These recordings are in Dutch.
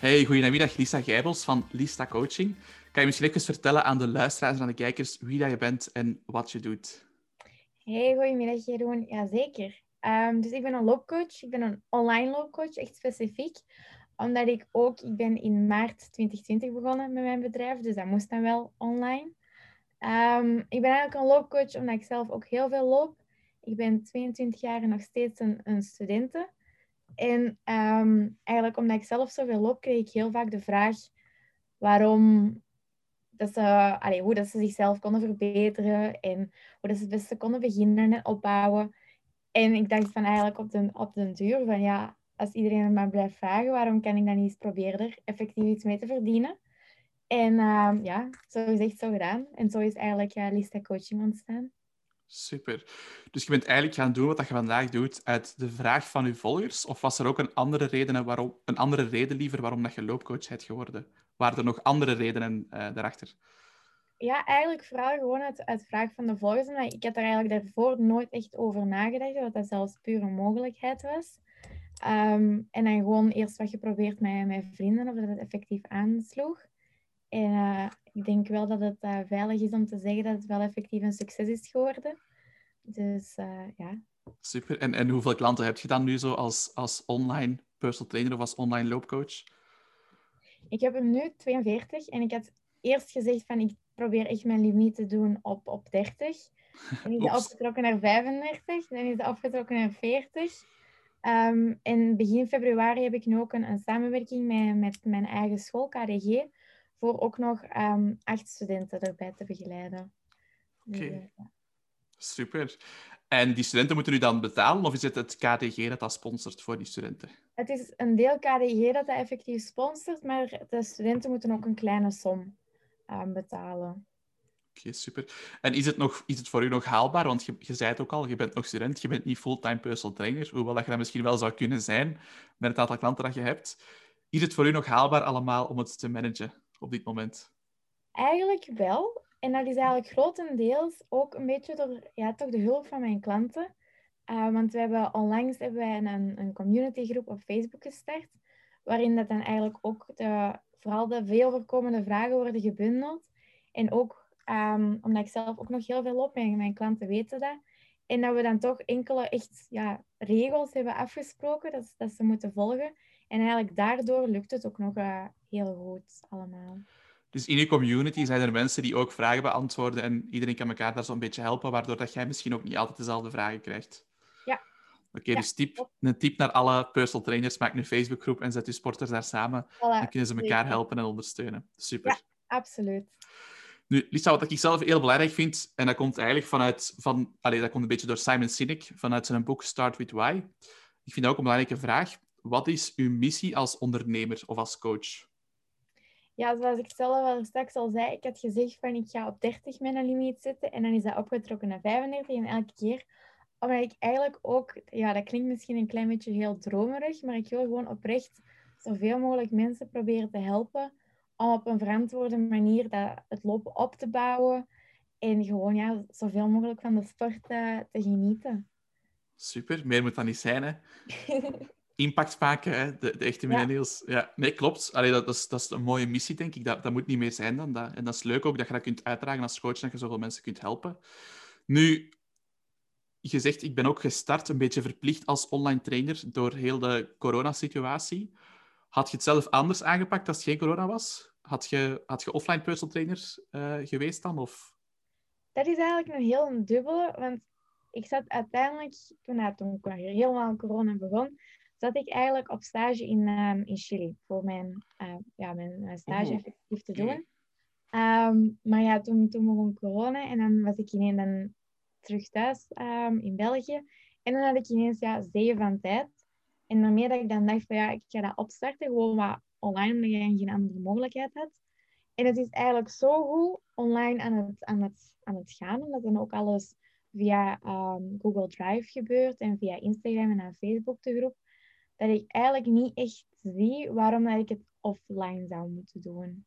Hey, goedemiddag Lisa Gijbels van Lista Coaching. Kan je misschien even vertellen aan de luisteraars en aan de kijkers wie dat je bent en wat je doet? Hey, goedemiddag Jeroen. Jazeker. Um, dus ik ben een loopcoach. Ik ben een online loopcoach, echt specifiek. Omdat ik ook, ik ben in maart 2020 begonnen met mijn bedrijf, dus dat moest dan wel online. Um, ik ben eigenlijk een loopcoach omdat ik zelf ook heel veel loop. Ik ben 22 jaar en nog steeds een, een studente. En um, eigenlijk omdat ik zelf zoveel loop, kreeg ik heel vaak de vraag waarom dat ze, allee, hoe dat ze zichzelf konden verbeteren en hoe dat ze het beste konden beginnen en opbouwen. En ik dacht van eigenlijk op den, op den duur van ja, als iedereen het maar blijft vragen, waarom kan ik dan niet eens proberen er effectief iets mee te verdienen? En uh, ja, zo is zo gedaan. En zo is eigenlijk uh, Lista Coaching ontstaan. Super. Dus je bent eigenlijk gaan doen wat je vandaag doet uit de vraag van je volgers? Of was er ook een andere reden, waarom, een andere reden liever waarom dat je loopcoach bent geworden? Waren er nog andere redenen uh, daarachter? Ja, eigenlijk vooral gewoon uit, uit vraag van de volgers. ik had er eigenlijk daarvoor nooit echt over nagedacht, dat dat zelfs puur een mogelijkheid was. Um, en dan gewoon eerst wat geprobeerd met mijn vrienden, of dat het effectief aansloeg. En uh, ik denk wel dat het uh, veilig is om te zeggen dat het wel effectief een succes is geworden. Dus uh, ja. Super. En, en hoeveel klanten heb je dan nu zo als, als online personal trainer of als online loopcoach? Ik heb er nu 42 en ik had eerst gezegd van ik probeer echt mijn limiet te doen op, op 30. En is afgetrokken naar 35, dan is het afgetrokken naar 40. Um, en begin februari heb ik nu ook een, een samenwerking met, met mijn eigen school, KDG, voor ook nog um, acht studenten erbij te begeleiden. Dus, Oké, okay. Eh, ja. super. En die studenten moeten u dan betalen, of is het het KDG dat dat sponsort voor die studenten? Het is een deel KDG dat dat effectief sponsort, maar de studenten moeten ook een kleine som um, betalen. Oké, okay, super. En is het, nog, is het voor u nog haalbaar? Want je, je zei het ook al, je bent nog student, je bent niet fulltime personal trainer, hoewel dat je dat misschien wel zou kunnen zijn met het aantal klanten dat je hebt. Is het voor u nog haalbaar allemaal om het te managen op dit moment? Eigenlijk wel. En dat is eigenlijk grotendeels ook een beetje door ja, toch de hulp van mijn klanten. Uh, want we hebben onlangs hebben wij een, een communitygroep op Facebook gestart, waarin dat dan eigenlijk ook de, vooral de veel voorkomende vragen worden gebundeld. En ook um, omdat ik zelf ook nog heel veel op en mijn klanten weten dat. En dat we dan toch enkele echt ja, regels hebben afgesproken dat, ze moeten volgen. En eigenlijk daardoor lukt het ook nog uh, heel goed allemaal. Dus in je community zijn er mensen die ook vragen beantwoorden en iedereen kan elkaar daar zo'n beetje helpen, waardoor dat jij misschien ook niet altijd dezelfde vragen krijgt. Ja. Oké, dus tip, een tip naar alle personal trainers. Maak een Facebookgroep en zet je sporters daar samen. Voilà, dan kunnen ze elkaar helpen en ondersteunen. Super. Ja, absoluut. Nu, Lisa, wat ik zelf heel belangrijk vind, en dat komt eigenlijk vanuit, van, allez, dat komt een beetje door Simon Sinek, vanuit zijn boek Start With Why. Ik vind dat ook een belangrijke vraag. Wat is uw missie als ondernemer of als coach? Ja, zoals ik zelf al straks al zei, ik had gezegd van ik ga op 30 mijn limiet zitten en dan is dat opgetrokken naar 35 en elke keer omdat ik eigenlijk ook, ja, dat klinkt misschien een klein beetje heel dromerig, maar ik wil gewoon oprecht zoveel mogelijk mensen proberen te helpen om op een verantwoorde manier dat, het lopen op te bouwen en gewoon ja, zoveel mogelijk van de sport te, te genieten. Super, meer moet dat niet zijn, hè? impact maken, hè? De, de echte millennials. Ja. ja. nee, klopt. Allee, dat, dat, is, dat is een mooie missie, denk ik. Dat, dat moet niet meer zijn dan dat. En dat is leuk ook dat je dat kunt uitdragen als coach, dat je zoveel mensen kunt helpen. Nu, je zegt, ik ben ook gestart, een beetje verplicht als online trainer door heel de coronasituatie. Had je het zelf anders aangepakt als het geen corona was? Had je, had je offline personal trainer uh, geweest dan? Of? Dat is eigenlijk een heel dubbele, want ik zat uiteindelijk, toen, toen helemaal corona begon, zat ik eigenlijk op stage in, um, in Chili voor mijn, uh, ja, mijn stage oh, effectief te doen. Um, maar ja, toen, toen begon corona en dan was ik ineens dan terug thuis um, in België. En dan had ik ineens ja, zeven van tijd. En daarmee dat ik dan dacht van ja, ik ga dat opstarten, gewoon wat online, omdat je geen andere mogelijkheid had. En het is eigenlijk zo goed online aan het, aan het, aan het gaan, omdat dan ook alles via um, Google Drive gebeurt en via Instagram en Facebook de groep dat ik eigenlijk niet echt zie waarom dat ik het offline zou moeten doen.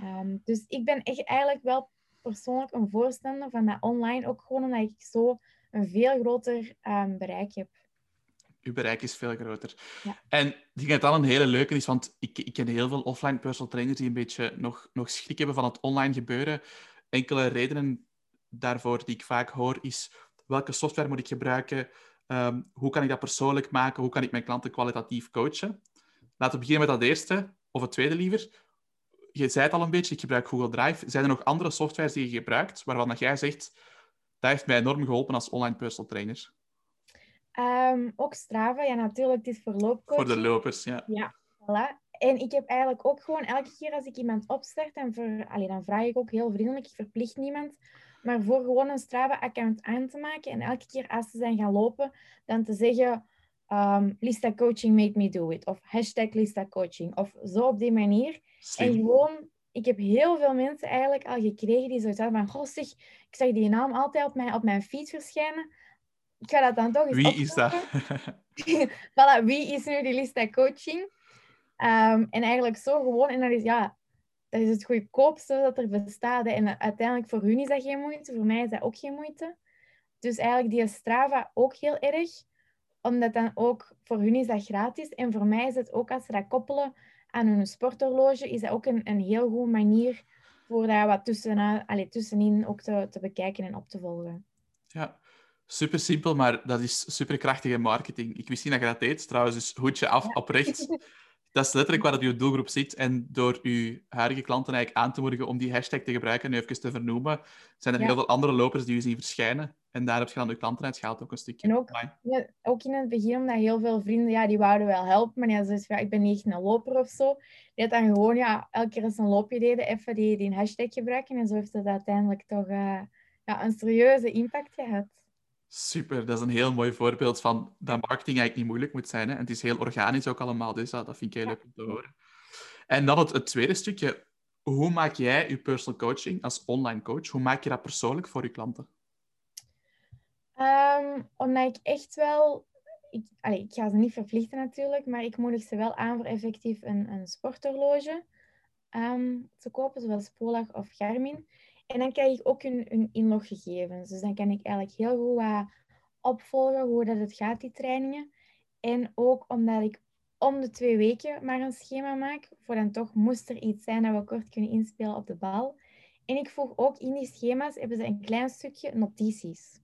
Um, dus ik ben echt eigenlijk wel persoonlijk een voorstander van dat online, ook gewoon omdat ik zo een veel groter um, bereik heb. je bereik is veel groter. Ja. En ik denk dat dat een hele leuke is, want ik, ik ken heel veel offline personal trainers die een beetje nog, nog schrik hebben van het online gebeuren. Enkele redenen daarvoor die ik vaak hoor is welke software moet ik gebruiken? Um, hoe kan ik dat persoonlijk maken? Hoe kan ik mijn klanten kwalitatief coachen? Laten we beginnen met dat eerste, of het tweede liever. Je zei het al een beetje, ik gebruik Google Drive. Zijn er nog andere softwares die je gebruikt, waarvan dat jij zegt, dat heeft mij enorm geholpen als online personal trainer? Um, ook Strava, ja natuurlijk, het is voor loopcoach. Voor de lopers, ja. Ja, voilà. En ik heb eigenlijk ook gewoon elke keer als ik iemand opstart, en voor, allee, dan vraag ik ook heel vriendelijk, ik verplicht niemand, maar voor gewoon een Strava-account aan te maken en elke keer als ze zijn gaan lopen, dan te zeggen, um, Lista Coaching made me do it, of hashtag Lista Coaching, of zo op die manier. En gewoon, ik heb heel veel mensen eigenlijk al gekregen die zoiets hadden van, goh zeg, ik zag die naam altijd op mijn, op mijn feed verschijnen, ik ga dat dan toch eens Wie is dat? voilà, wie is nu die Lista Coaching? Um, en eigenlijk zo gewoon, en dat is, ja, dat is het goedkoopste dat er bestaat. En uiteindelijk voor hun is dat geen moeite, voor mij is dat ook geen moeite. Dus eigenlijk die Strava ook heel erg, omdat dan ook voor hun is dat gratis. En voor mij is het ook als ze dat koppelen aan hun sporthorloge, is dat ook een, een heel goede manier voor daar wat tussenin, allez, tussenin ook te, te bekijken en op te volgen. Ja, super simpel, maar dat is super krachtige marketing. Ik wist niet dat je dat deed. Trouwens, dus hoedje af, oprecht. Dat is letterlijk waar je doelgroep zit. En door je huidige klanten eigenlijk aan te moedigen om die hashtag te gebruiken en even te vernoemen, zijn er heel veel andere lopers die je zien verschijnen. En daar heb je dan de klanten ook een stukje. En ook, ja, ook in het begin, omdat heel veel vrienden, ja, die wouden wel helpen. Maar ja, dus, ja, ik ben niet echt een loper of zo. Die had dan gewoon, ja, elke keer als een loopje deden, even die, die hashtag gebruiken. En zo heeft het uiteindelijk toch uh, ja, een serieuze impact gehad. Super, dat is een heel mooi voorbeeld van dat marketing eigenlijk niet moeilijk moet zijn. Hè? En het is heel organisch ook allemaal, dus dat, dat vind ik heel leuk om te horen. En dan het, het, tweede stukje. Hoe maak jij je personal coaching als online coach? Hoe maak je dat persoonlijk voor je klanten? Um, omdat ik echt wel... Ik, allez, ik ga ze niet verplichten natuurlijk, maar ik moedig ze wel aan voor effectief een, een sporthorloge um, te kopen, zoals Polar of Garmin. En dan krijg ik ook hun, inloggegevens. Dus dan kan ik eigenlijk heel goed opvolgen hoe dat het gaat, die trainingen. En ook omdat ik om de twee weken maar een schema maak, voor dan toch moest er iets zijn dat we kort kunnen inspelen op de bal. En ik voeg ook in die schema's, hebben ze een klein stukje notities.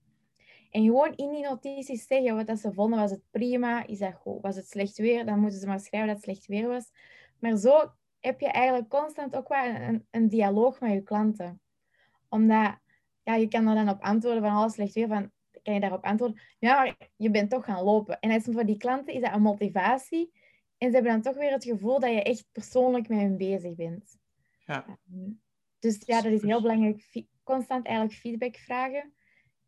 En gewoon in die notities zeggen wat dat ze vonden. Was het prima? Is dat goed? Was het slecht weer? Dan moeten ze maar schrijven dat het slecht weer was. Maar zo heb je eigenlijk constant ook wel een, een dialoog met je klanten omdat ja, je kan er dan op antwoorden van alles slecht weer. Van, kan je daarop antwoorden? Ja, maar je bent toch gaan lopen. En voor die klanten is dat een motivatie. En ze hebben dan toch weer het gevoel dat je echt persoonlijk met hen bezig bent. Ja. Ehm, dus ja, dat is heel belangrijk. Constant eigenlijk feedback vragen.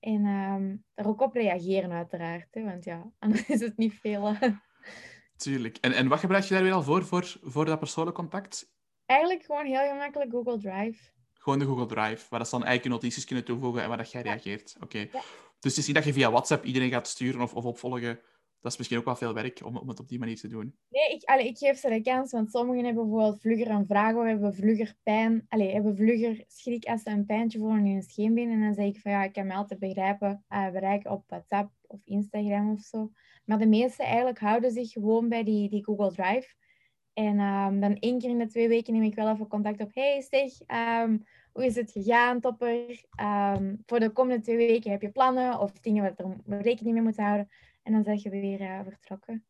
En um, daar ook op reageren uiteraard. Hè, want ja, anders is het niet veel. Tuurlijk. En, en wat gebruik je daar weer al voor, voor, voor dat persoonlijk contact? Eigenlijk gewoon heel gemakkelijk Google Drive. Gewoon de Google Drive, waar ze dan eigenlijk je notities kunnen toevoegen en waar dat jij reageert. Oké. Dus het is niet dat je via WhatsApp iedereen gaat sturen of, of opvolgen. Dat is misschien ook wel veel werk om, om het op die manier te doen. Nee, ik, allee, ik geef ze de kans, want sommigen hebben bijvoorbeeld vlugger een vraag of hebben vlugger pijn. Allee, hebben vlugger schrik als ze een pijntje voelen in hun scheenbeen. En dan zeg ik van ja, ik kan me altijd begrijpen, uh, bereiken op WhatsApp of Instagram of zo. Maar de meesten eigenlijk houden zich gewoon bij die, die Google Drive. En um, dan één keer in de twee weken neem ik wel even contact op. Hey, zeg, um, hoe is het gegaan, topper? Um, voor de komende twee weken heb je plannen of dingen waar er rekening mee moet houden. En dan zeg je weer uh, vertrokken.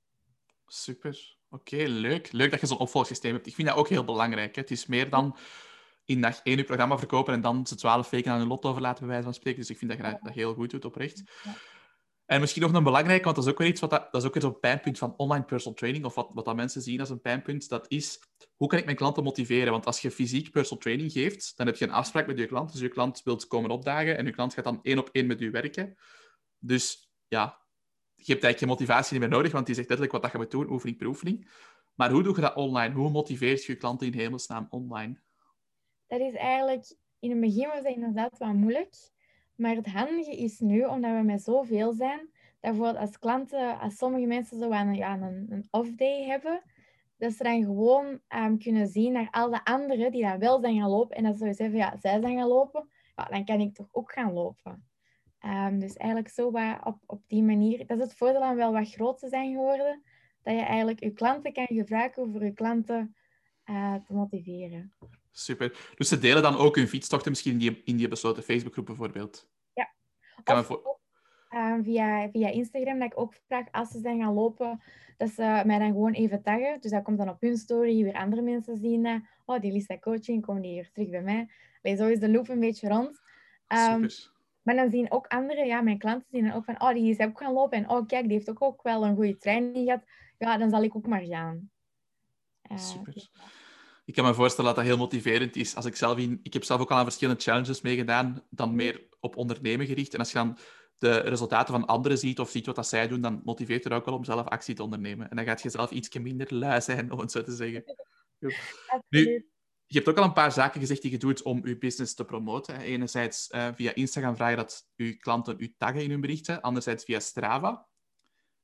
Super. Oké, leuk. Leuk dat je zo'n opvolgsysteem hebt. Ik vind dat ook heel belangrijk. Hè. Het is meer dan in dag één je programma verkopen en dan ze twaalf weken aan een lot overlaten, bij wijze van spreken. Dus ik vind dat je dat heel goed doet, oprecht. Ja. En misschien nog een belangrijk, want dat is ook weer iets wat dat, is ook weer zo'n pijnpunt van online personal training, of wat, wat dat mensen zien als een pijnpunt, dat is hoe kan ik mijn klanten motiveren? Want als je fysiek personal training geeft, dan heb je een afspraak met je klant. Dus je klant wilt komen opdagen en je klant gaat dan één op één met u werken. Dus ja, je hebt eigenlijk geen motivatie niet meer nodig, want die zegt letterlijk wat dat je moet doen, oefening per oefening. Maar hoe doe je dat online? Hoe motiveert je je klanten in hemelsnaam online? Dat is eigenlijk, in het begin was dat inderdaad wat moeilijk. Maar het handige is nu, omdat we met zoveel zijn, dat als klanten, als sommige mensen zo een, ja, een, een off-day hebben, dat ze dan gewoon um, kunnen zien naar al de anderen die dan wel zijn gaan lopen. En dat ze zeggen, ja, zij zijn gaan lopen, ja, dan kan ik toch ook gaan lopen. Ehm, dus eigenlijk zo op, op die manier. Dat is het voordeel aan wel wat groot te zijn geworden. Dat je eigenlijk je klanten kan gebruiken voor je klanten uh, te motiveren. Super. Dus ze delen dan ook hun fietstochten misschien in die, in die besloten Facebookgroep bijvoorbeeld? Ja. Kan voor... Ehm, via, via Instagram, dat ik ook vraag als ze zijn gaan lopen, dat ze mij dan gewoon even taggen. Dus dat komt dan op hun story, weer andere mensen zien dat. Oh, die Lisa coaching, komen die hier terug bij mij. Allee, zo is de loop een beetje rond. Um, maar dan zien ook anderen, ja, mijn klanten zien dan ook van, oh, die is ook gaan lopen. En oh, kijk, die heeft ook, ook wel een goede training gehad. Ja, dan zal ik ook maar gaan. Uh, Super. Ik kan me voorstellen dat dat heel motiverend is. Als ik, zelf in, ik heb zelf ook al aan verschillende challenges meegedaan, dan meer op ondernemen gericht. En als je dan de resultaten van anderen ziet of ziet wat dat zij doen, dan motiveert het ook wel om zelf actie te ondernemen. En dan gaat je zelf iets minder lui zijn, om het zo te zeggen. Nu, je hebt ook al een paar zaken gezegd die je doet om je business te promoten. Enerzijds uh, via Instagram vragen dat je klanten u taggen in hun berichten. Anderzijds via Strava.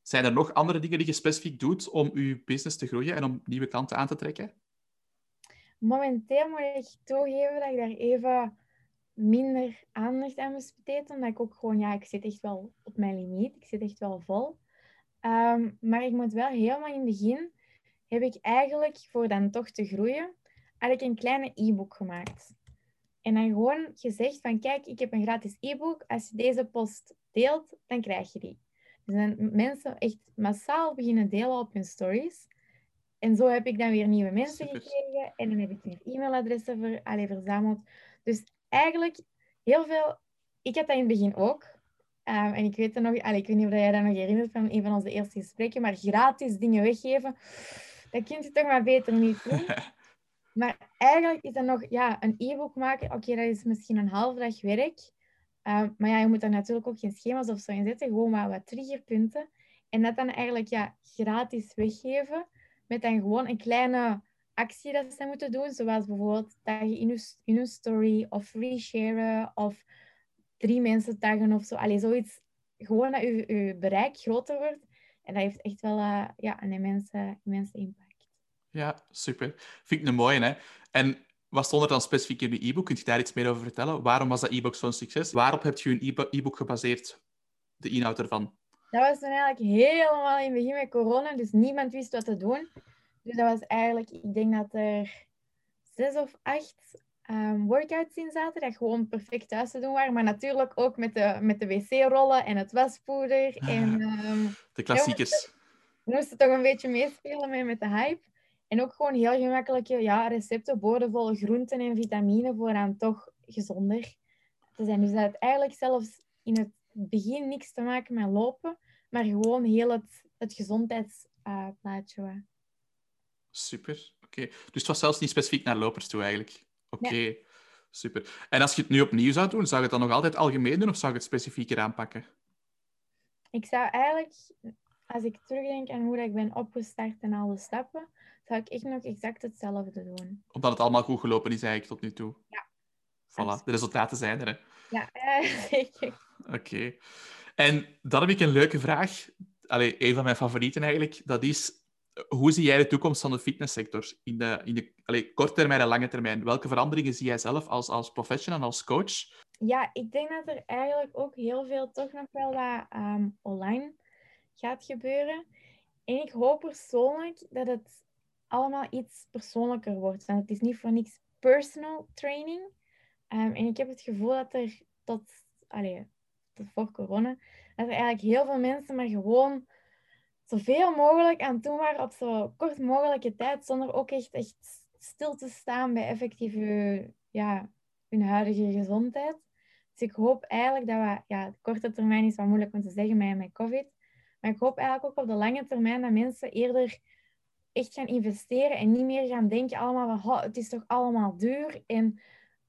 Zijn er nog andere dingen die je specifiek doet om je business te groeien en om nieuwe klanten aan te trekken? Momenteel moet ik toegeven dat ik daar even minder aandacht aan besteed. Omdat ik ook gewoon, ja, ik zit echt wel op mijn limiet. Ik zit echt wel vol. Ehm, maar ik moet wel helemaal in het begin, heb ik eigenlijk, voor dan toch te groeien, had ik een kleine e-book gemaakt. En dan gewoon gezegd van, kijk, ik heb een gratis e-book. Als je deze post deelt, dan krijg je die. Dus dan mensen echt massaal beginnen delen op hun stories. En zo heb ik dan weer nieuwe mensen gekregen. En dan heb ik weer e-mailadressen ver, allez, verzameld. Dus eigenlijk heel veel... Ik had dat in het begin ook. Um, en ik weet, het nog, allez, ik weet niet of jij dat nog herinnert van een van onze eerste gesprekken, maar gratis dingen weggeven, dat kun je toch maar beter niet doen. Maar eigenlijk is dat nog ja, een e-book maken. Oké, dat is misschien een halve dag werk. Uh, maar ja, je moet daar natuurlijk ook geen schema's of zo in zetten. Gewoon maar wat triggerpunten. En dat dan eigenlijk ja, gratis weggeven. Met dan gewoon een kleine actie dat ze moeten doen. Zoals bijvoorbeeld taggen in je, in hun story. Of resharen. Of drie mensen taggen of zo. Allee, zoiets. Gewoon dat je, bereik groter wordt. En dat heeft echt wel uh, ja, een immense, impact. Ja, super. Vind ik een mooie, hè? En wat stond er dan specifiek in je e-book? Kunt je daar iets meer over vertellen? Waarom was dat e-book zo'n succes? Waarop heb je een e-book gebaseerd, de inhoud ervan? Dat was toen eigenlijk helemaal in het begin met corona, dus niemand wist wat te doen. Dus dat was eigenlijk, ik denk dat er zes of acht um, workouts in zaten, dat gewoon perfect thuis te doen waren. Maar natuurlijk ook met de, met de wc-rollen en het waspoeder. En, um, de klassiekers. We moesten toch een beetje meespelen met, met de hype. En ook gewoon heel gemakkelijke ja, recepten, boordevol groenten en vitamine voor dan toch gezonder te zijn. Dus dat heeft eigenlijk zelfs in het begin niks te maken met lopen, maar gewoon heel het, het gezondheidsplaatje. Uh, Super, oké. Dus het was zelfs niet specifiek naar lopers toe eigenlijk. Oké, super. En als je het nu opnieuw zou doen, zou je het dan nog altijd algemeen doen of zou je het specifieker aanpakken? Ik zou eigenlijk, als ik terugdenk aan hoe ik ben opgestart en alle stappen, zou ik echt nog exact hetzelfde doen. Omdat het allemaal goed gelopen is eigenlijk tot nu toe. Ja. Voilà, de resultaten zijn er. Hè? Ja, zeker. Oké. En dan heb ik een leuke vraag. Allee, een van mijn favorieten eigenlijk. Dat is, hoe zie jij de toekomst van de fitnesssector? In de, in de allee, korte termijn en lange termijn. Welke veranderingen zie jij zelf als, als professional, als coach? Ja, ik denk dat er eigenlijk ook heel veel toch nog wel wat ehm, online gaat gebeuren. En ik hoop persoonlijk dat het allemaal iets persoonlijker wordt. Want het is niet voor niks personal training. Um, en ik heb het gevoel dat er tot, allez, voor corona, dat er eigenlijk heel veel mensen maar gewoon zoveel mogelijk aan doen waren op zo kort mogelijke tijd, zonder ook echt, echt stil te staan bij effectief ja, hun huidige gezondheid. Dus ik hoop eigenlijk dat we, ja, de korte termijn is wat moeilijk om te zeggen met, met COVID, maar ik hoop eigenlijk ook op de lange termijn dat mensen eerder echt gaan investeren en niet meer gaan denken allemaal van, het is toch allemaal duur en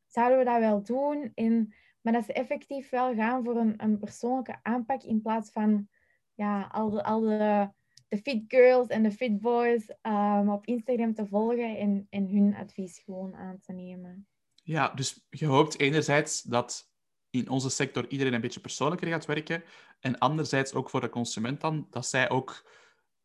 zouden we dat wel doen? En, maar dat ze effectief wel gaan voor een, een persoonlijke aanpak in plaats van ja, al de, al de, de fit girls en de fit boys um, op Instagram te volgen en, en hun advies gewoon aan te nemen. Ja, dus je hoopt enerzijds dat in onze sector iedereen een beetje persoonlijker gaat werken en anderzijds ook voor de consument dan, dat zij ook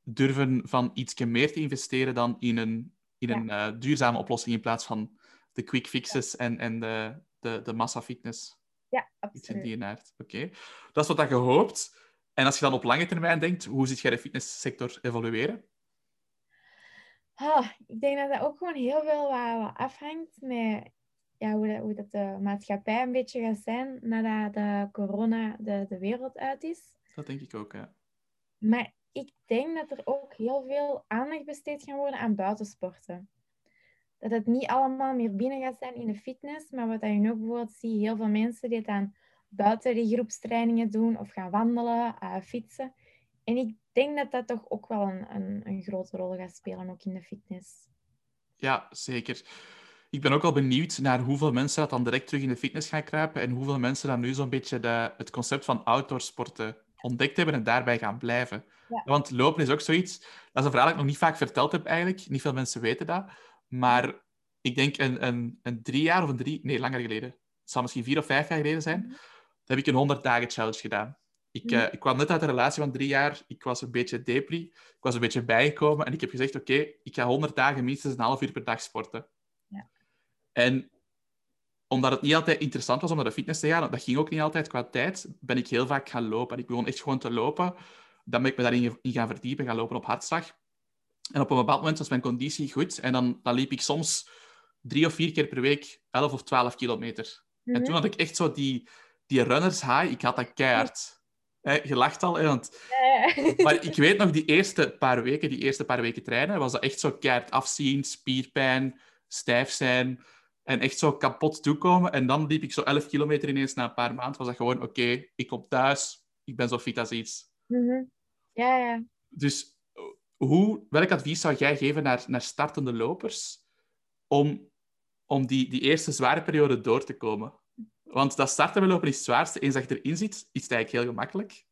durven van iets meer te investeren dan in een, in een uh, duurzame oplossing in plaats van de quick fixes en, en de, de, de massa fitness. Ja, Iets in die aard. Oké. Dat is wat je hoopt. En als je dan op lange termijn denkt, hoe ziet jij de fitnesssector evolueren? Ah, ik denk dat dat ook gewoon heel veel wat, afhangt met ja, hoe, dat, hoe dat de maatschappij een beetje gaat zijn nadat de corona de, de wereld uit is. Dat denk ik ook, ja. Maar ik denk dat er ook heel veel aandacht besteed gaan worden aan buitensporten. Dat het niet allemaal meer binnen gaat zijn in de fitness, maar wat je nu ook bijvoorbeeld ziet, heel veel mensen die het dan buiten die groepstrainingen doen of gaan wandelen, uh, fietsen. En ik denk dat dat toch ook wel een, een, een grote rol gaat spelen, ook in de fitness. Ja, zeker. Ik ben ook al benieuwd naar hoeveel mensen dat dan direct terug in de fitness gaan kruipen en hoeveel mensen dan nu zo'n beetje de, het concept van outdoorsporten ontdekt hebben en daarbij gaan blijven. Want lopen is ook zoiets, dat is een verhaal dat ik nog niet vaak verteld heb eigenlijk. Niet veel mensen weten dat. Maar ik denk een, een, een drie jaar of een drie... Nee, langer geleden. Het zal misschien vier of vijf jaar geleden zijn. Mhm. heb ik een 100 dagen challenge gedaan. Ik, mhm. uh, ik kwam net uit een relatie van drie jaar. Ik was een beetje depri. Ik was een beetje bijgekomen. En ik heb gezegd, oké, ik ga 100 dagen minstens een half uur per dag sporten. Ja. En omdat het niet altijd interessant was om naar de fitness te gaan, dat ging ook niet altijd qua tijd, ben ik heel vaak gaan lopen. En ik begon echt gewoon te lopen. Dan ben ik me daarin gaan verdiepen, gaan lopen op hartslag. En op een bepaald moment was mijn conditie goed. En dan, dan liep ik soms drie of vier keer per week 11 of 12 kilometer. En mhm. toen had ik echt zo die, die runners high. Ik had dat keihard. je lacht al, hè, want... Maar ik weet nog, die eerste paar weken, die eerste paar weken trainen, was dat echt zo keihard afzien, spierpijn, stijf zijn en echt zo kapot toekomen. En dan liep ik zo 11 kilometer ineens na een paar maanden. Was dat gewoon, oké, ik kom thuis, ik ben zo fit als iets. Mhm. Ja, ja. Dus hoe, welk advies zou jij geven naar, naar startende lopers om, om die, die eerste zware periode door te komen? Want dat starten lopen is het zwaarste. Eens dat je erin zit, is het eigenlijk heel gemakkelijk.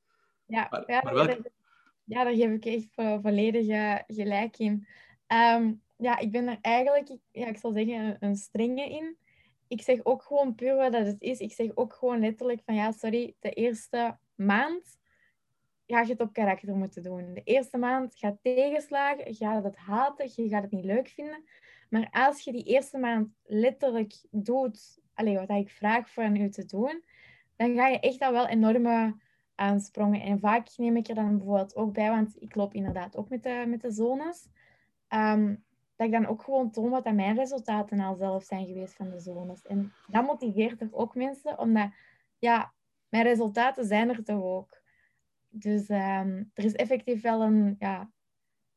Ja, maar, ja, maar ja daar geef ik echt volledig uh, gelijk in. Ehm, ja, ik ben er eigenlijk, ja, ik zal zeggen, een, een strenge in. Ik zeg ook gewoon puur wat dat het is. Ik zeg ook gewoon letterlijk van ja, sorry, de eerste maand ga je het op karakter moeten doen. De eerste maand gaat tegenslagen, je gaat het haten, je gaat het niet leuk vinden. Maar als je die eerste maand letterlijk doet, allez, wat ik vraag van u te doen, dan ga je echt al wel enorme aansprongen. En vaak neem ik er dan bijvoorbeeld ook bij, want ik loop inderdaad ook met de, met de zones, ehm, dat ik dan ook gewoon toon wat mijn resultaten al zelf zijn geweest van de zones. En dat motiveert er ook mensen, omdat ja, mijn resultaten zijn er toch ook. Dus ehm, er is effectief wel een, ja,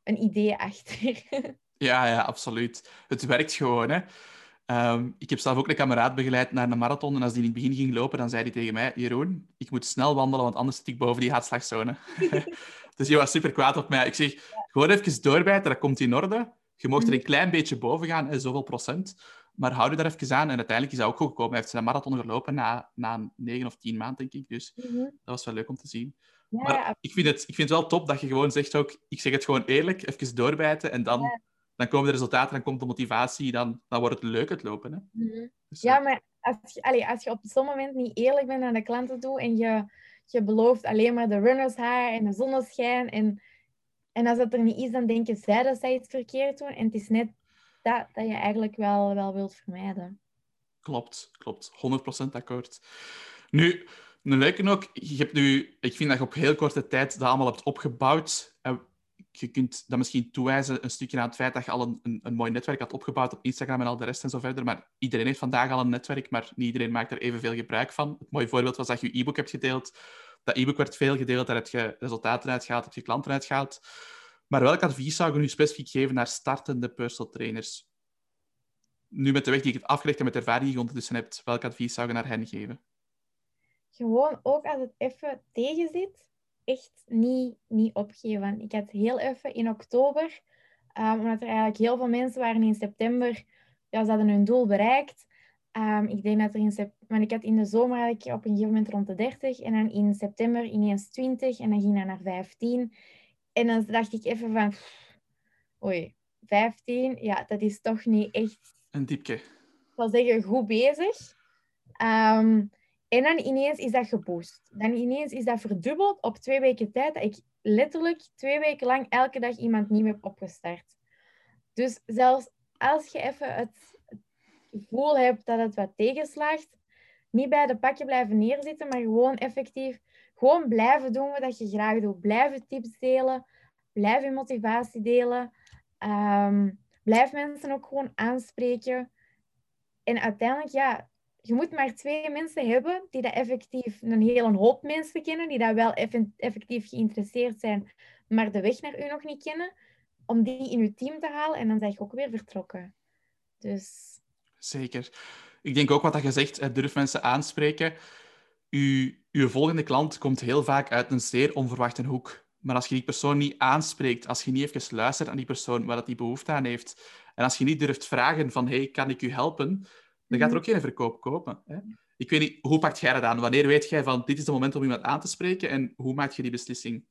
een idee achter. ja, ja, absoluut. Het werkt gewoon. Hè. Ehm, ik heb zelf ook een kameraad begeleid naar een marathon. En als die in het begin ging lopen, dan zei hij tegen mij: Jeroen, ik moet snel wandelen, want anders zit ik boven die hartslagzone. dus je was super kwaad op mij. Ik zeg: gewoon even doorbijten, dat komt in orde. Je mocht er een mhm. klein beetje boven gaan, zoveel procent. Maar hou je daar even aan. En uiteindelijk is dat ook goed gekomen. Hij heeft zijn marathon gelopen na, na negen of tien maanden, denk ik. Dus mhm. dat was wel leuk om te zien. Ja, maar ik vind, het, ik vind het wel top dat je gewoon zegt ook, ik zeg het gewoon eerlijk, even doorbijten en dan, dan komen de resultaten, dan komt de motivatie, dan, dan wordt het leuk het lopen. Hè? Mhm. Dus, ja, maar als je, allez, als je op zo'n moment niet eerlijk bent naar de klanten toe en je, je belooft alleen maar de runners haar en de zonneschijn en, en als dat er niet is, dan denken zij dat zij iets verkeerd doen en het is net dat, dat je eigenlijk wel, wel wilt vermijden. Klopt, klopt. 100% akkoord. Nu, een leuke ook, je hebt nu, ik vind dat je op heel korte tijd dat allemaal hebt opgebouwd. Je kunt dat misschien toewijzen een stukje aan het feit dat je al een, een, een, mooi netwerk had opgebouwd op Instagram en al de rest en zo verder. Maar iedereen heeft vandaag al een netwerk, maar niet iedereen maakt er evenveel gebruik van. Het mooie voorbeeld was dat je je e-book hebt gedeeld. Dat e-book werd veel gedeeld, daar heb je resultaten uitgehaald, heb je klanten uitgehaald. Maar welk advies zou je nu specifiek geven naar startende personal trainers? Nu met de weg die je hebt afgelegd en met de ervaring die je ondertussen hebt, welk advies zou je naar hen geven? gewoon ook als het even tegen zit, echt niet, niet opgeven. Ik had heel even in oktober, um, omdat er eigenlijk heel veel mensen waren in september, ja, ze hadden hun doel bereikt. Um, ik denk dat er in september, want ik had in de zomer had ik op een gegeven moment rond de 30 en dan in september ineens 20 en dan ging dat naar 15. En dan dacht ik even van, oei, 15, ja, dat is toch niet echt... Een diepje. Ik zal zeggen, goed bezig. Um, en dan ineens is dat geboost. Dan ineens is dat verdubbeld op twee weken tijd. Dat ik letterlijk twee weken lang elke dag iemand nieuw heb opgestart. Dus zelfs als je even het gevoel hebt dat het wat tegenslaagt, niet bij de pakje blijven neerzitten, maar gewoon effectief gewoon blijven doen wat je graag doet. Blijven tips delen, blijf je motivatie delen. Um, blijf mensen ook gewoon aanspreken. En uiteindelijk, ja, je moet maar twee mensen hebben die dat effectief, een hele hoop mensen kennen, die dat wel effectief geïnteresseerd zijn, maar de weg naar u nog niet kennen, om die in uw team te halen en dan ben je ook weer vertrokken. Dus... Zeker. Ik denk ook wat je zegt, durf mensen aanspreken. Uw, uw volgende klant komt heel vaak uit een zeer onverwachte hoek. Maar als je die persoon niet aanspreekt, als je niet even luistert aan die persoon waar dat die behoefte aan heeft, en als je niet durft vragen van hey, kan ik u helpen, dan gaat er ook geen verkoop kopen. Hè? Ik weet niet, hoe pakt jij dat aan? Wanneer weet jij van dit is het moment om iemand aan te spreken en hoe maak je die beslissing?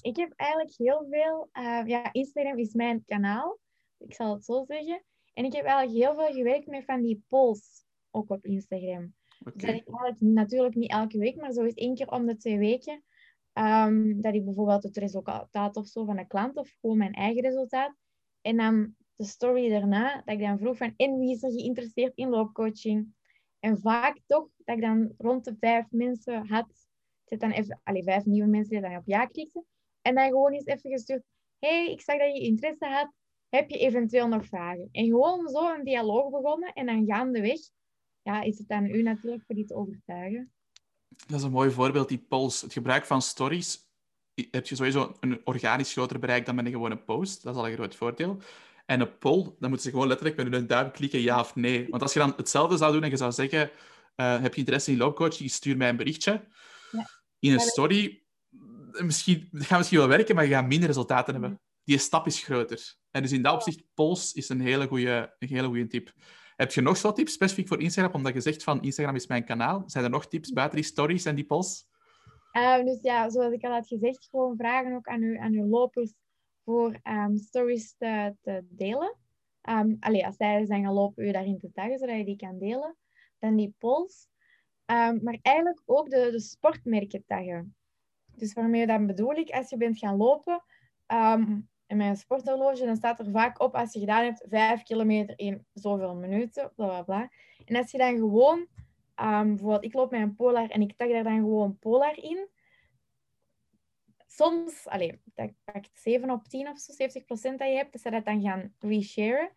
Ik heb eigenlijk heel veel... Uh, ja, Instagram is mijn kanaal. Ik zal het zo zeggen. En ik heb eigenlijk heel veel gewerkt met van die polls, ook op Instagram. Okay. Dus dat ik eigenlijk natuurlijk niet elke week, maar zo eens één keer om de twee weken, um, dat ik bijvoorbeeld het resultaat of zo van een klant of gewoon mijn eigen resultaat. En dan de story daarna, dat ik dan vroeg van, en wie is er geïnteresseerd in loopcoaching? En vaak toch, dat ik dan rond de vijf mensen had, zit dan even, allee, vijf nieuwe mensen die dan op ja klikten. En dan gewoon eens even gestuurd, hey, ik zag dat je interesse had, heb je eventueel nog vragen? En gewoon zo een dialoog begonnen en dan gaandeweg ja, is het aan u natuurlijk voor die te overtuigen. Dat is een mooi voorbeeld, die polls. Het gebruik van stories heb je sowieso een organisch groter bereik dan met een gewone post. Dat is al een groot voordeel. En een poll, dan moeten ze gewoon letterlijk met hun duim klikken ja of nee. Want als je dan hetzelfde zou doen en je zou zeggen, uh, heb je interesse in loopcoaching, stuur mij een berichtje. Ja. In een story, misschien, dat gaat misschien wel werken, maar je gaat minder resultaten hebben. Die stap is groter. En dus in dat opzicht, polls is een hele goede, een hele goede tip. Heb je nog zo tips specifiek voor Instagram? Omdat je zegt van Instagram is mijn kanaal. Zijn er nog tips buiten die stories en die polls? Uh, dus ja, zoals ik al had gezegd, gewoon vragen ook aan uw, aan uw lopers voor um, stories te, delen. Um, allee, als zij zijn gaan lopen, u daarin te taggen, zodat je die kan delen. Dan die polls. Um, maar eigenlijk ook de, de sportmerken taggen. Dus waarmee dan bedoel ik, als je bent gaan lopen, in mijn sporthorloge, dan staat er vaak op als je gedaan hebt 5 kilometer in zoveel minuten, bla bla. En als je dan gewoon, um, bijvoorbeeld ik loop met een polar en ik tag daar dan gewoon polar in. Soms, alleen, dat pakt 7 op 10 of zo, 70 procent dat je hebt, dat ze dat dan gaan resharen.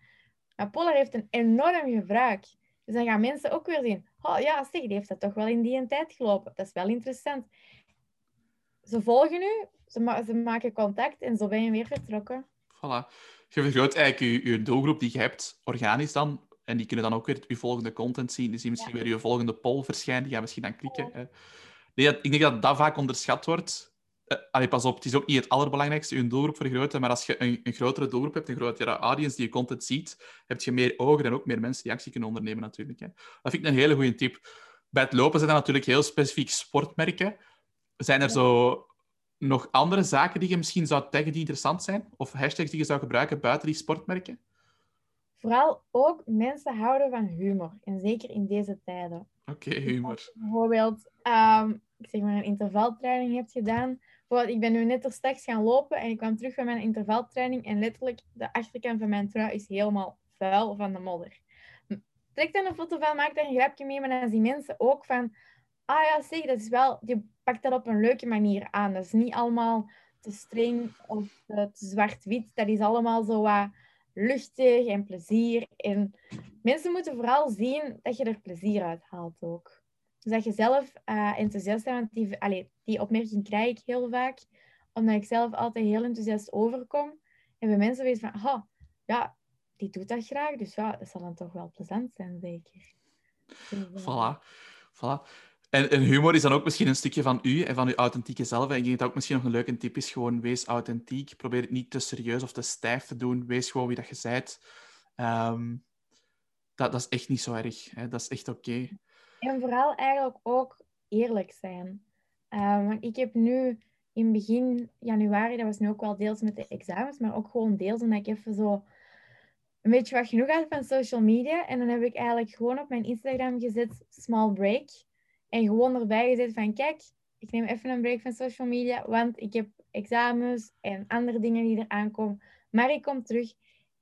Maar polar heeft een enorm gebruik. Dus dan gaan mensen ook weer zien, oh ja, zeg, die heeft dat toch wel in die tijd gelopen. Dat is wel interessant. Ze volgen u, ze, ze, maken contact en zo ben je weer vertrokken. Voilà. Je vergroot eigenlijk je, je doelgroep die je hebt organisch dan. En die kunnen dan ook weer je volgende content zien. Die zien misschien weer je volgende poll verschijnen. Die gaan misschien dan klikken. Nee, ik denk dat dat vaak onderschat wordt. Uh, allee, pas op, het is ook niet het allerbelangrijkste, je doelgroep vergroten. Maar als je een, een grotere doelgroep hebt, een grotere audience die je content ziet, heb je meer ogen en ook meer mensen die actie kunnen ondernemen natuurlijk. Hè. Dat vind ik een hele goede tip. Bij het lopen zijn er natuurlijk heel specifiek sportmerken. Zijn er zo nog andere zaken die je misschien zou taggen die interessant zijn? Of hashtags die je zou gebruiken buiten die sportmerken? Vooral ook mensen houden van humor. En zeker in deze tijden. Oké, humor. Als bijvoorbeeld, um, ik zeg maar, een intervaltraining hebt gedaan. Ik ben nu net er straks gaan lopen en ik kwam terug van mijn intervaltraining en letterlijk de achterkant van mijn trui is helemaal vuil van de modder. Trek dan een foto van, maak daar een grapje mee, maar dan zien mensen ook van ah ja, zeg, dat is wel, je pakt dat op een leuke manier aan. Dat is niet allemaal te streng of te, zwart-wit. Dat is allemaal zo wat luchtig en plezier. En mensen moeten vooral zien dat je er plezier uit haalt ook. Dus dat je zelf uh, enthousiast bent. Want die, opmerking krijg ik heel vaak. Omdat ik zelf altijd heel enthousiast overkom. En bij mensen weten van, oh, ja, die doet dat graag. Dus ja, dat zal dan toch wel plezant zijn, zeker. Dus, uh... voilà. En, humor is dan ook misschien een stukje van u en van uw authentieke zelf. En ik denk dat ook misschien nog een leuke tip is, gewoon wees authentiek. Probeer het niet te serieus of te stijf te doen. Wees gewoon wie dat je bent. Um, dat, dat is echt niet zo erg. Hè? Dat is echt oké. En vooral eigenlijk ook eerlijk zijn. Um, ik heb nu in begin januari, dat was nu ook wel deels met de examens, maar ook gewoon deels omdat ik even zo een beetje wat genoeg had van social media. En dan heb ik eigenlijk gewoon op mijn Instagram gezet small break. En gewoon erbij gezet van, kijk, ik neem even een break van social media, want ik heb examens en andere dingen die er aankomen. Maar ik kom terug.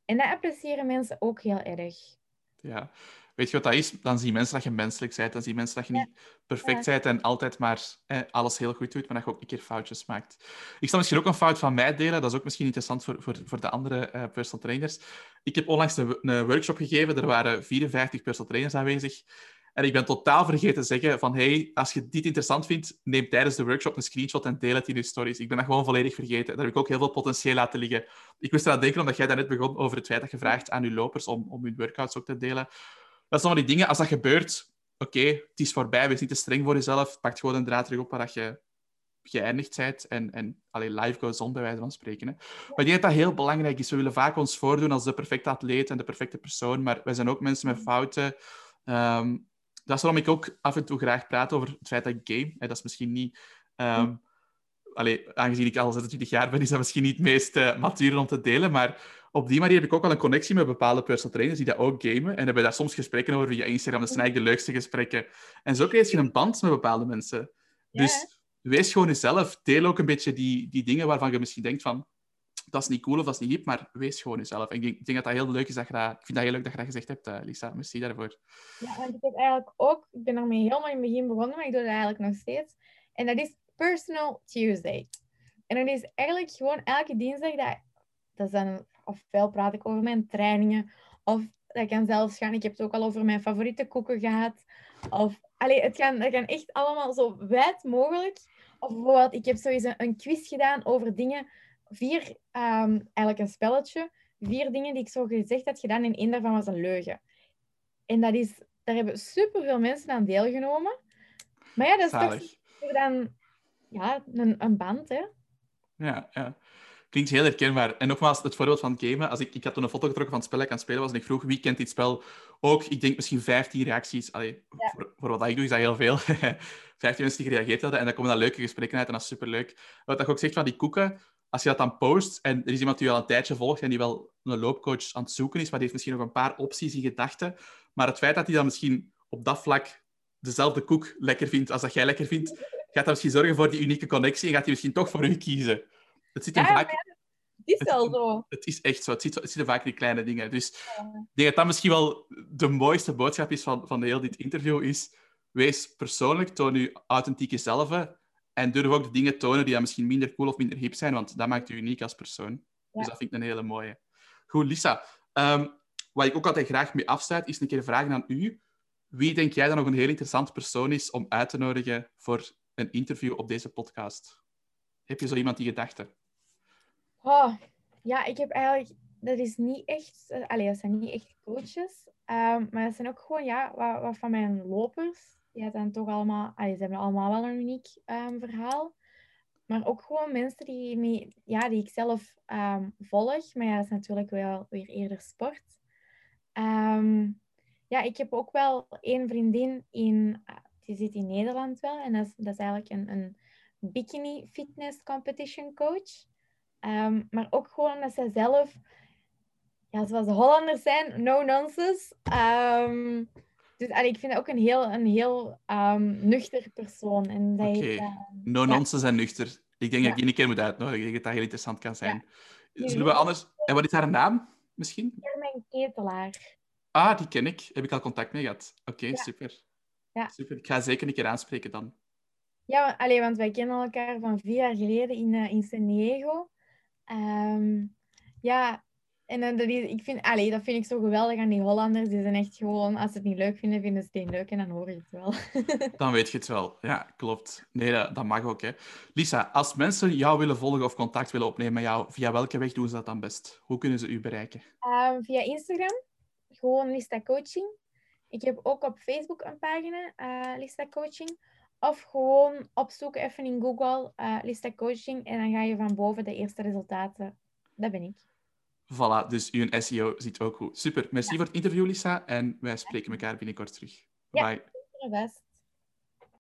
En dat appreciëren mensen ook heel erg. Ja, weet je wat dat is? Dan zien mensen dat je menselijk bent. Dan zien mensen dat je niet perfect bent en altijd maar alles heel goed doet, maar dat je ook een keer foutjes maakt. Ik zal misschien ook een fout van mij delen. Dat is ook misschien interessant voor, voor, voor de andere uh, personal trainers. Ik heb onlangs een, een workshop gegeven. Er waren 54 personal trainers aanwezig. En ik ben totaal vergeten te zeggen van hey, als je dit interessant vindt, neem tijdens de workshop een screenshot en deel het in je stories. Ik ben dat gewoon volledig vergeten. Daar heb ik ook heel veel potentieel laten liggen. Ik moest eraan denken omdat jij net begon over het feit dat je vraagt aan je lopers om, om hun workouts ook te delen. Dat zijn allemaal die dingen, als dat gebeurt, oké, het is voorbij, wees niet te streng voor jezelf. Pak gewoon een draad terug op waar je geëindigd bent en, en alleen live goes on, bij wijze van spreken. Maar ik denk dat dat heel belangrijk is. We willen vaak ons voordoen als de perfecte atleet en de perfecte persoon, maar wij zijn ook mensen met fouten. Ehm, dat is waarom ik ook af en toe graag praat over het feit dat ik game. Hè, dat is misschien niet... Um, aangezien ik al 26 jaar ben, is dat misschien niet het meest uh, matuur om te delen, maar op die manier heb ik ook wel een connectie met bepaalde personal trainers die dat ook gamen. En hebben daar soms gesprekken over via Instagram. Dat zijn eigenlijk de leukste gesprekken. En zo krijg je een band met bepaalde mensen. Dus wees gewoon jezelf. Deel ook een beetje die, die dingen waarvan je misschien denkt van dat is niet cool of dat is niet hip, maar wees gewoon jezelf. Ik denk, ik denk dat dat heel leuk is dat je dat... Ik vind dat heel leuk dat je dat gezegd hebt, uh, Lisa. Merci daarvoor. Ja, want ik heb eigenlijk ook... Ik ben daarmee helemaal in het begin begonnen, maar ik doe dat eigenlijk nog steeds. En dat is Personal Tuesday. En dat is eigenlijk gewoon elke dinsdag... Dat, dat is dan... Ofwel praat ik over mijn trainingen, of dat kan zelfs gaan... Ik heb het ook al over mijn favoriete koeken gehad. Of... Allee, het kan, het kan echt allemaal zo wijd mogelijk. Of bijvoorbeeld, ik heb sowieso een quiz gedaan over dingen vier, um, eigenlijk een spelletje, vier dingen die ik zo gezegd had gedaan en één daarvan was een leugen. En dat is, daar hebben superveel mensen aan deelgenomen. Maar ja, dat is Zalig. toch dan ja, een, een band, hè? Ja, ja. Klinkt heel herkenbaar. En nogmaals, het voorbeeld van gamen. Als ik, ik had toen een foto getrokken van het spel dat ik aan het spelen was en ik vroeg wie kent dit spel ook. Ik denk misschien 15 reacties. Allee, voor, voor, wat ik doe is dat heel veel. 15 mensen die gereageerd hadden en dan komen dan leuke gesprekken uit en dat is superleuk. Wat ik ook zegt van die koeken, als je dat dan post en er is iemand die je al een tijdje volgt en die wel een loopcoach aan het zoeken is, maar die heeft misschien nog een paar opties in gedachten, maar het feit dat hij dan misschien op dat vlak dezelfde koek lekker vindt als dat jij lekker vindt, gaat dat misschien zorgen voor die unieke connectie en gaat hij misschien toch voor u kiezen. Het zit in vaak... het is wel zo. Het is echt zo. Het zit, het zit vaak in die kleine dingen. Dus ik denk dat dat misschien wel de mooiste boodschap is van, van heel dit interview, is wees persoonlijk, toon je authentieke zelf en durf ook de dingen tonen die dan misschien minder cool of minder hip zijn, want dat maakt je uniek als persoon. Dus dat vind ik een hele mooie. Goed, Lisa. Um, wat ik ook altijd graag mee afsluit, is een keer vragen aan u. Wie denk jij dan nog een heel interessant persoon is om uit te nodigen voor een interview op deze podcast? Heb je zo iemand die gedachte? Oh, ja, ik heb eigenlijk... Dat is niet echt... Uh, allee, dat zijn niet echt coaches. Um, maar dat zijn ook gewoon ja, wat, wat van mijn lopers ja, zijn toch allemaal, ze hebben allemaal wel een uniek um, verhaal. Maar ook gewoon mensen die, mee, ja, die ik zelf um, volg. Maar ja, dat is natuurlijk wel weer eerder sport. Um, ja, ik heb ook wel één vriendin in, uh, die zit in Nederland wel. En dat is, dat is eigenlijk een, een bikini fitness competition coach. maar ook gewoon dat zij zelf, ja, zoals de Hollanders zijn, no nonsense. Dus allee, ik vind dat ook een heel, een heel um, nuchter persoon. Oké, okay. uh, no nonsense ja. en nuchter. Ik denk dat ik je een keer moet uitnodigen. Ik denk dat dat heel interessant kan zijn. Ja. Zullen we anders... En wat is haar naam, misschien? Germijn Ketelaar. Ah, die ken ik. Heb ik al contact mee gehad. Oké, okay, super. Ja. Super. Ik ga zeker een keer aanspreken dan. Ja, allee, want wij kennen elkaar van vier jaar geleden in, uh, in San Diego. Um, ja, en dat, is, ik vind, allee, dat vind ik zo geweldig aan die Hollanders. Die zijn echt gewoon, als ze het niet leuk vinden, vinden ze het niet leuk en dan hoor je het wel. dan weet je het wel. Ja, klopt. Nee, dat, dat mag ook. Hè. Lisa, als mensen jou willen volgen of contact willen opnemen met jou, via welke weg doen ze dat dan best? Hoe kunnen ze u bereiken? Um, via Instagram. Gewoon Lista Coaching. Ik heb ook op Facebook een pagina, uh, Lista Coaching. Of gewoon opzoeken even in Google uh, Lista Coaching en dan ga je van boven de eerste resultaten. Dat ben ik. Voilà, dus uw SEO ziet ook goed. Super, merci voor het interview, Lisa. En wij spreken elkaar binnenkort terug. Bye. Ja.